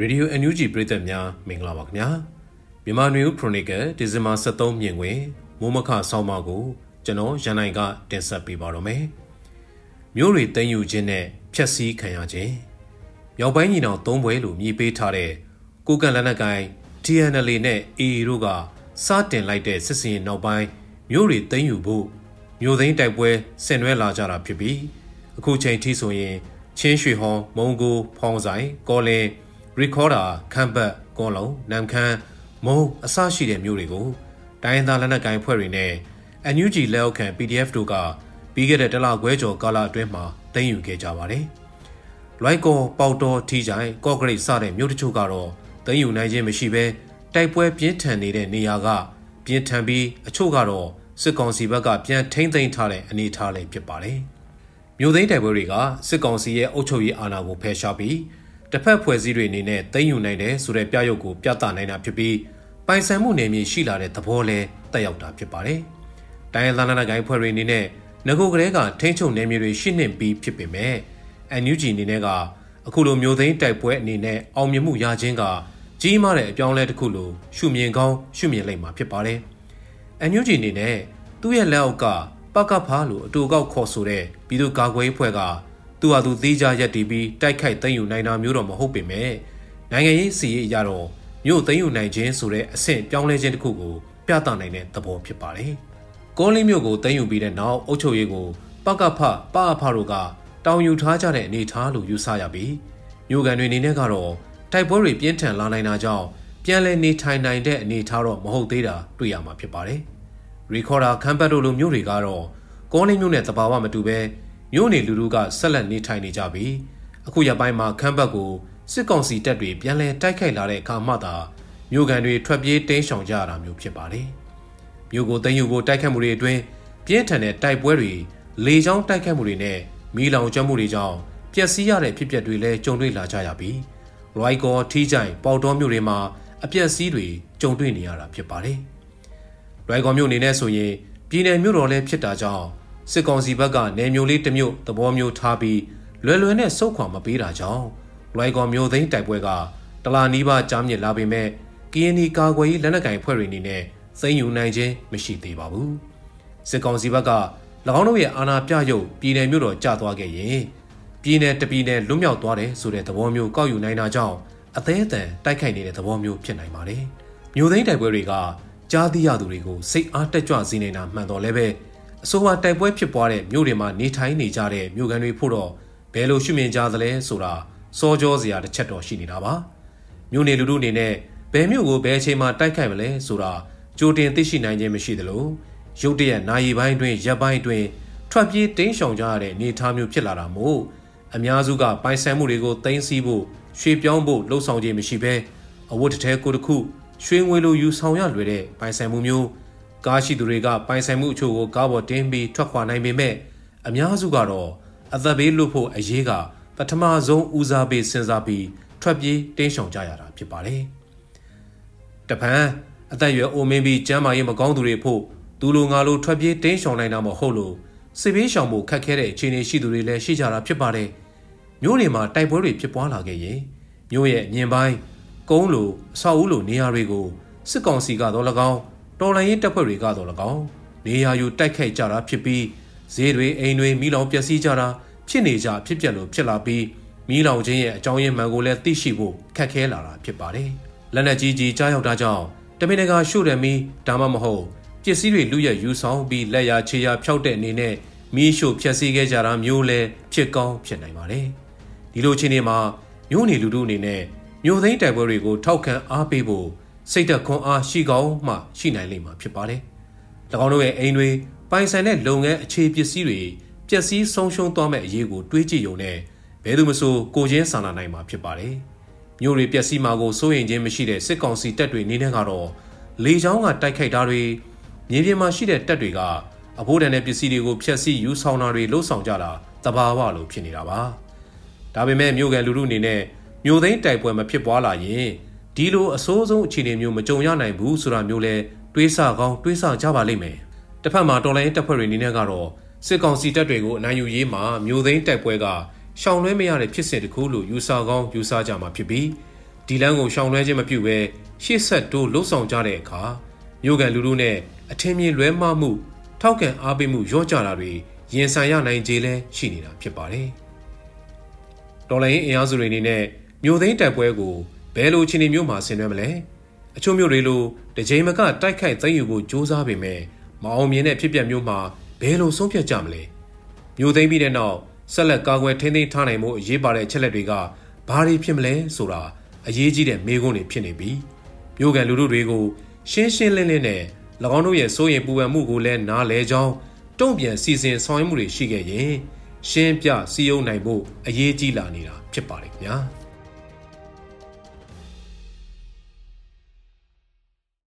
ရေဒီယို NUG ပရိသတ်များမင်္ဂလာပါခင်ဗျာမြန်မာနွေဦးခရိုနီကယ်ဒီဇင်ဘာ23မြင်တွင်မိုးမခဆောင်းပါကို ကျွန်တော်ရန်နိုင်ကတင်ဆက်ပေးပါတော့မယ်မြို့တွေတင်ယူခြင်းနဲ့ဖြက်စီးခံရခြင်းမြောက်ပိုင်းညီနောင်သုံးဘွဲလို့မြည်ပေးထားတဲ့ကိုကန်လက်နက်ကိုင် TNL နဲ့ AA တို့ကစတင်လိုက်တဲ့စစ်စင်နောက်ပိုင်းမြို့တွေတင်ယူဖို့မြို့သိမ်းတိုက်ပွဲဆင်နွှဲလာကြတာဖြစ်ပြီးအခုချိန်ထိဆိုရင်ချင်းရွှေဟော်မုံကိုဖောင်းဆိုင်ကောလင်း ရီကော်ဒါခမ်ဘတ်ကွန်လုံနမ်ခမ်းမုံအစရှိတဲ့မျိုးတွေကိုတိုင်းသားလက်နက်ကိုင်ဖွဲ့တွေနဲ့ NUG လက်အောက်ခံ PDF တို့ကပြီးခဲ့တဲ့တလခွဲကျော်ကာလအတွင်းမှာသိမ်းယူခဲ့ကြပါတယ်။လွိုက်ကောပေါတော်ထီချိုင်ကော့ဂရိတ်စတဲ့မြို့တချို့ကတော့သိမ်းယူနိုင်ခြင်းမရှိဘဲတိုက်ပွဲပြင်းထန်နေတဲ့နေရာကပြင်းထန်ပြီးအချို့ကတော့စစ်ကောင်စီဘက်ကပြန်ထိမ့်သိမ်းထားတဲ့အနေအထားလေးဖြစ်ပါတယ်။မြို့သိမ်းတိုက်ပွဲတွေကစစ်ကောင်စီရဲ့အုပ်ချုပ်ရေးအာဏာကိုဖယ်ရှားပြီး တစ်ဖက်ဖွဲ့စည်းတွေအနေနဲ့သိမ်းယူနိုင်တယ်ဆိုတဲ့ပြရုပ်ကိုပြသနိုင်တာဖြစ်ပြီးပိုင်ဆိုင်မှုနယ်မြေရှိလာတဲ့သဘောလဲတက်ရောက်တာဖြစ်ပါတယ်။တိုင်းရင်းသားနိုင်ငံကိုင်းဖွဲ့တွေအနေနဲ့ငကိုကလေးကထိန်းချုပ်နယ်မြေတွေရှိနှင့်ပြီးဖြစ်ပေမဲ့ NUG အနေနဲ့ကအခုလိုမျိုးသိန်းတိုက်ပွဲအနေနဲ့အောင်မြင်မှုရခြင်းကကြီးမားတဲ့အပြောင်းလဲတစ်ခုလိုရှုမြင်ကောင်းရှုမြင်လိုက်မှာဖြစ်ပါတယ်။ NUG အနေနဲ့သူ့ရဲ့လက်အောက်ကပကဖားလို့အတူကောက်ခေါ်ဆိုတဲ့ပြည်သူ့ကာကွယ်ရေးဖွဲ့က သူ့ဟာသူသေးကြရက်တီးပြီးတိုက်ခိုက်သိမ်းယူနိုင်တာမျိုးတော့မဟုတ်ပေမဲ့နိုင်ငံရေးစီရေးအရတော့မြို့သိမ်းယူနိုင်ခြင်းဆိုတဲ့အဆင့်ပြောင်းလဲခြင်းတစ်ခုကိုပြသနိုင်တဲ့သဘောဖြစ်ပါတယ်။ကောလင်းမြို့ကိုသိမ်းယူပြီးတဲ့နောက်အုပ်ချုပ်ရေးကိုပကဖပအဖတို့ကတောင်ယူထားကြတဲ့အနေအထားလို့ယူဆရပြီးမြို့ကန်တွေအနေနဲ့ကတော့တိုက်ပွဲတွေပြင်းထန်လာနိုင်တာကြောင့်ပြန်လည်နေထိုင်နိုင်တဲ့အနေအထားတော့မဟုတ်သေးတာတွေ့ရမှာဖြစ်ပါတယ်။ရီခေါ်ဒါခမ်ဘတ်တို့လိုမျိုးတွေကတော့ကောလင်းမြို့နဲ့တဘာဝမတူဘဲ မြို့နေလူလူကဆက်လက်နေထိုင်နေကြပြီးအခုရပိုင်းမှာခမ်းဘတ်ကိုစစ်ကောင်စီတပ်တွေပြန်လည်တိုက်ခိုက်လာတဲ့အခါမှသာမြို့ကန်တွေထွက်ပြေးတိမ်းရှောင်ကြရတာမျိုးဖြစ်ပါတယ်။မြို့ကိုသိမ်းယူဖို့တိုက်ခတ်မှုတွေအတွင်းပြင်းထန်တဲ့တိုက်ပွဲတွေလေကြောင်းတိုက်ခတ်မှုတွေနဲ့မီးလောင်ကျွမ်းမှုတွေကြောင့်ပျက်စီးရတဲ့ဖြစ်ပျက်တွေလည်းကြုံတွေ့လာကြရပြီးရိုက်ကောထီးကြိုင်ပေါတော်မြို့တွေမှာအပျက်စီးတွေကြုံတွေ့နေရတာဖြစ်ပါတယ်။ရိုက်ကောမြို့အနေနဲ့ဆိုရင်ပြည်내မြို့တော်လည်းဖြစ်တာကြောင့် စစ်ကောင်စီဘက်ကနေမျိုးလေးတစ်မျိုးသဘောမျိုးထားပြီးလွယ်လွယ်နဲ့စုပ်ခွာမပေးတာကြောင့်လွိုင်ကော်မျိုးသိန်းတိုက်ပွဲကတလာနီးပါးကြားမြစ်လာပေမဲ့ KNI ကာကွယ်ရေးလက်နက်ကင်ဖွဲ့တွေအနေနဲ့စိမ့်ယူနိုင်ခြင်းမရှိသေးပါဘူးစစ်ကောင်စီဘက်က၎င်းတို့ရဲ့အာဏာပြရုပ်ပြည်နယ်မြို့တော်ကျသွားခဲ့ရင်ပြည်နယ်တပြည်နယ်လွတ်မြောက်သွားတယ်ဆိုတဲ့သဘောမျိုးကောက်ယူနိုင်တာကြောင့်အသေးအတန်တိုက်ခိုက်နေတဲ့သဘောမျိုးဖြစ်နိုင်ပါတယ်မြို့သိန်းတိုက်ပွဲတွေကကြားသိရသူတွေကိုစိတ်အားတက်ကြွစေနေတာမှန်တော်လည်းပဲ အဆိုပါတိုက်ပွဲဖြစ်ပွားတဲ့မြို့တွေမှာနေထိုင်နေကြတဲ့မြို့ကန်တွေဖို့တော့ဘယ်လိုရှုမြင်ကြသလဲဆိုတာစောကြောစရာတစ်ချက်တော့ရှိနေတာပါမြို့နေလူတို့အနေနဲ့ဘယ်မြို့ကိုဘယ်အချိန်မှတိုက်ခိုက်မလဲဆိုတာကြိုတင်သိရှိနိုင်ခြင်းမရှိသလိုရုတ်တရက်နိုင်ပိုင်းတွင်ရပ်ပိုင်းတွင်ထွက်ပြေးတင်းရှောင်ကြရတဲ့နေသားမျိုးဖြစ်လာတာမို့အများစုကပိုင်ဆိုင်မှုတွေကိုတင်စီဖို့ရွှေပြောင်းဖို့လှုံ့ဆော်ခြင်းမရှိဘဲအဝတ်တစ်ထည်ကိုတစ်ခုရွှေငွေလိုယူဆောင်ရလွယ်တဲ့ပိုင်ဆိုင်မှုမျိုး ကားရှိသူတွေကပိုင်ဆိုင်မှုအချို့ကိုကားပေါ်တင်ပြီးထွက်ခွာနိုင်ပေမဲ့အများစုကတော့အသက်ဘေးလွတ်ဖို့အရေးကပထမဆုံးဦးစားပေးစဉ်းစားပြီးထွက်ပြေးတင်းရှောင်ကြရတာဖြစ်ပါတယ်။တပန်အသက်ရွယ်အိုမင်းပြီးကျမ်းမာရေးမကောင်းသူတွေဖို့သူလိုငါလိုထွက်ပြေးတင်းရှောင်နိုင်တာမဟုတ်လို့စစ်ဘေးရှောင်ဖို့ခက်ခဲတဲ့အခြေအနေရှိသူတွေလည်းရှိကြတာဖြစ်ပါတယ်။မျိုးတွေမှာတိုက်ပွဲတွေဖြစ်ပွားလာခဲ့ရင်မျိုးရဲ့မြင်ပိုင်းကုန်းလိုအဆောက်အဦလိုနေရာတွေကိုစစ်ကောင်စီကတော့၎င်း တော်လိုင်းရေးတပ်ဖွဲ့တွေကတော့၎င်းနေရာယူတိုက်ခိုက်ကြတာဖြစ်ပြီးဈေးတွေအိမ်တွေမိလောင်ပျက်စီးကြတာဖြစ်နေကြဖြစ်ပျက်လို့ဖြစ်လာပြီးမိလောင်ခြင်းရဲ့အကြောင်းရင်းမှန်ကိုလည်းသိရှိဖို့ခက်ခဲလာတာဖြစ်ပါတယ်။လက်နက်ကြီးကြီးကြားရောက်တာကြောင့်တမင်တကာရှို့တယ်မီဒါမှမဟုတ်ပစ္စည်းတွေလူရယူဆောင်ပြီးလက်ရခြေရဖြောက်တဲ့အနေနဲ့မီးရှို့ဖျက်ဆီးခဲ့ကြတာမျိုးလဲဖြစ်ကောင်းဖြစ်နိုင်ပါတယ်။ဒီလိုအခြေအနေမှာမျိုးနေလူတို့အနေနဲ့မျိုးသိန်းတိုက်ပွဲတွေကိုထောက်ခံအားပေးဖို့ စိတ်သက်ခွန်အားရှိကောင်းမှရှိနိုင်လိမ့်မှာဖြစ်ပါတယ်။၎င်းတို့ရဲ့အိမ်တွေပိုင်ဆိုင်တဲ့လုပ်ငန်းအခြေပစ္စည်းတွေပျက်စီးဆုံးရှုံးသွားမဲ့အရေးကိုတွေးကြည့်ရုံနဲ့ဘယ်သူမဆိုကိုချင်းစာနာနိုင်မှာဖြစ်ပါတယ်။မြို့တွေပျက်စီးမှာကိုစိုးရိမ်ခြင်းမရှိတဲ့စစ်ကောင်စီတပ်တွေနေနဲ့ကတော့လေကြောင်းကတိုက်ခိုက်တာတွေမြေပြင်မှာရှိတဲ့တပ်တွေကအဘိုးတန်တဲ့ပစ္စည်းတွေကိုဖျက်ဆီးယူဆောင်တာတွေလှုပ်ဆောင်ကြတာတဘာဝလိုဖြစ်နေတာပါ။ဒါပေမဲ့မြို့ကန်လူလူအနေနဲ့မြို့သိမ်းတိုက်ပွဲမဖြစ်ပွားလာရင် ဒီလိုအဆိုးဆုံးအခြေအနေမျိုးမကြုံရနိုင်ဘူးဆိုတာမျိုးလဲတွေးဆကောင်းတွေးဆကြပါလိမ့်မယ်။တစ်ဖက်မှာတော်လိုင်းတပ်ဖွဲ့တွေအနေနဲ့ကတော့စစ်ကောင်စီတပ်တွေကိုအနိုင်ယူရေးမှာမျိုးသိန်းတိုက်ပွဲကရှောင်လွှဲမရတဲ့ဖြစ်စဉ်တစ်ခုလို့ယူဆကောင်းယူဆကြမှာဖြစ်ပြီးဒီလမ်းကိုရှောင်လွှဲခြင်းမပြုဘဲရှေ့ဆက်တိုးလှုပ်ဆောင်ကြတဲ့အခါမြို့ကန်လူလူနဲ့အထင်မြင်လွဲမှားမှု ထောက်ကန်အားပေးမှုရော့ကြတာတွေရင်ဆိုင်ရနိုင်ခြေလဲရှိနေတာဖြစ်ပါတယ်။တော်လိုင်းအင်အားစုတွေအနေနဲ့မြို့သိမ်းတိုက်ပွဲကို ဘယ်လိုခြေနေမျိုးမှာဆင်နွှဲမလဲ။အချို့မြို့တွေလိုတကြိမ်မကတိုက်ခိုက်သိမ်းယူဖို့စ조사ပေမဲ့မအောင်မြင်တဲ့ဖြစ်ပျက်မျိုးမှာဘယ်လိုဆုံးဖြတ်ကြမလဲ။မြို့သိမ်းပြီးတဲ့နောက်ဆက်လက်ကာကွယ်ထိန်းသိမ်းထားနိုင်မှုအရေးပါတဲ့အချက်လက်တွေကဘာတွေဖြစ်မလဲဆိုတာအရေးကြီးတဲ့မေးခွန်းတွေဖြစ်နေပြီးမြို့ကန်လူထုတွေကိုရှင်းရှင်းလင်းလင်းနဲ့၎င်းတို့ရဲ့စိုးရင်ပူပန်မှုကိုလည်းနားလဲကြောင်းတုံ့ပြန်စီစဉ်ဆောင်ရွက်မှုတွေရှိခဲ့ရင်ရှင်းပြစည်းရုံးနိုင်ဖို့အရေးကြီးလာနေတာဖြစ်ပါတယ်ခင်ဗျာ။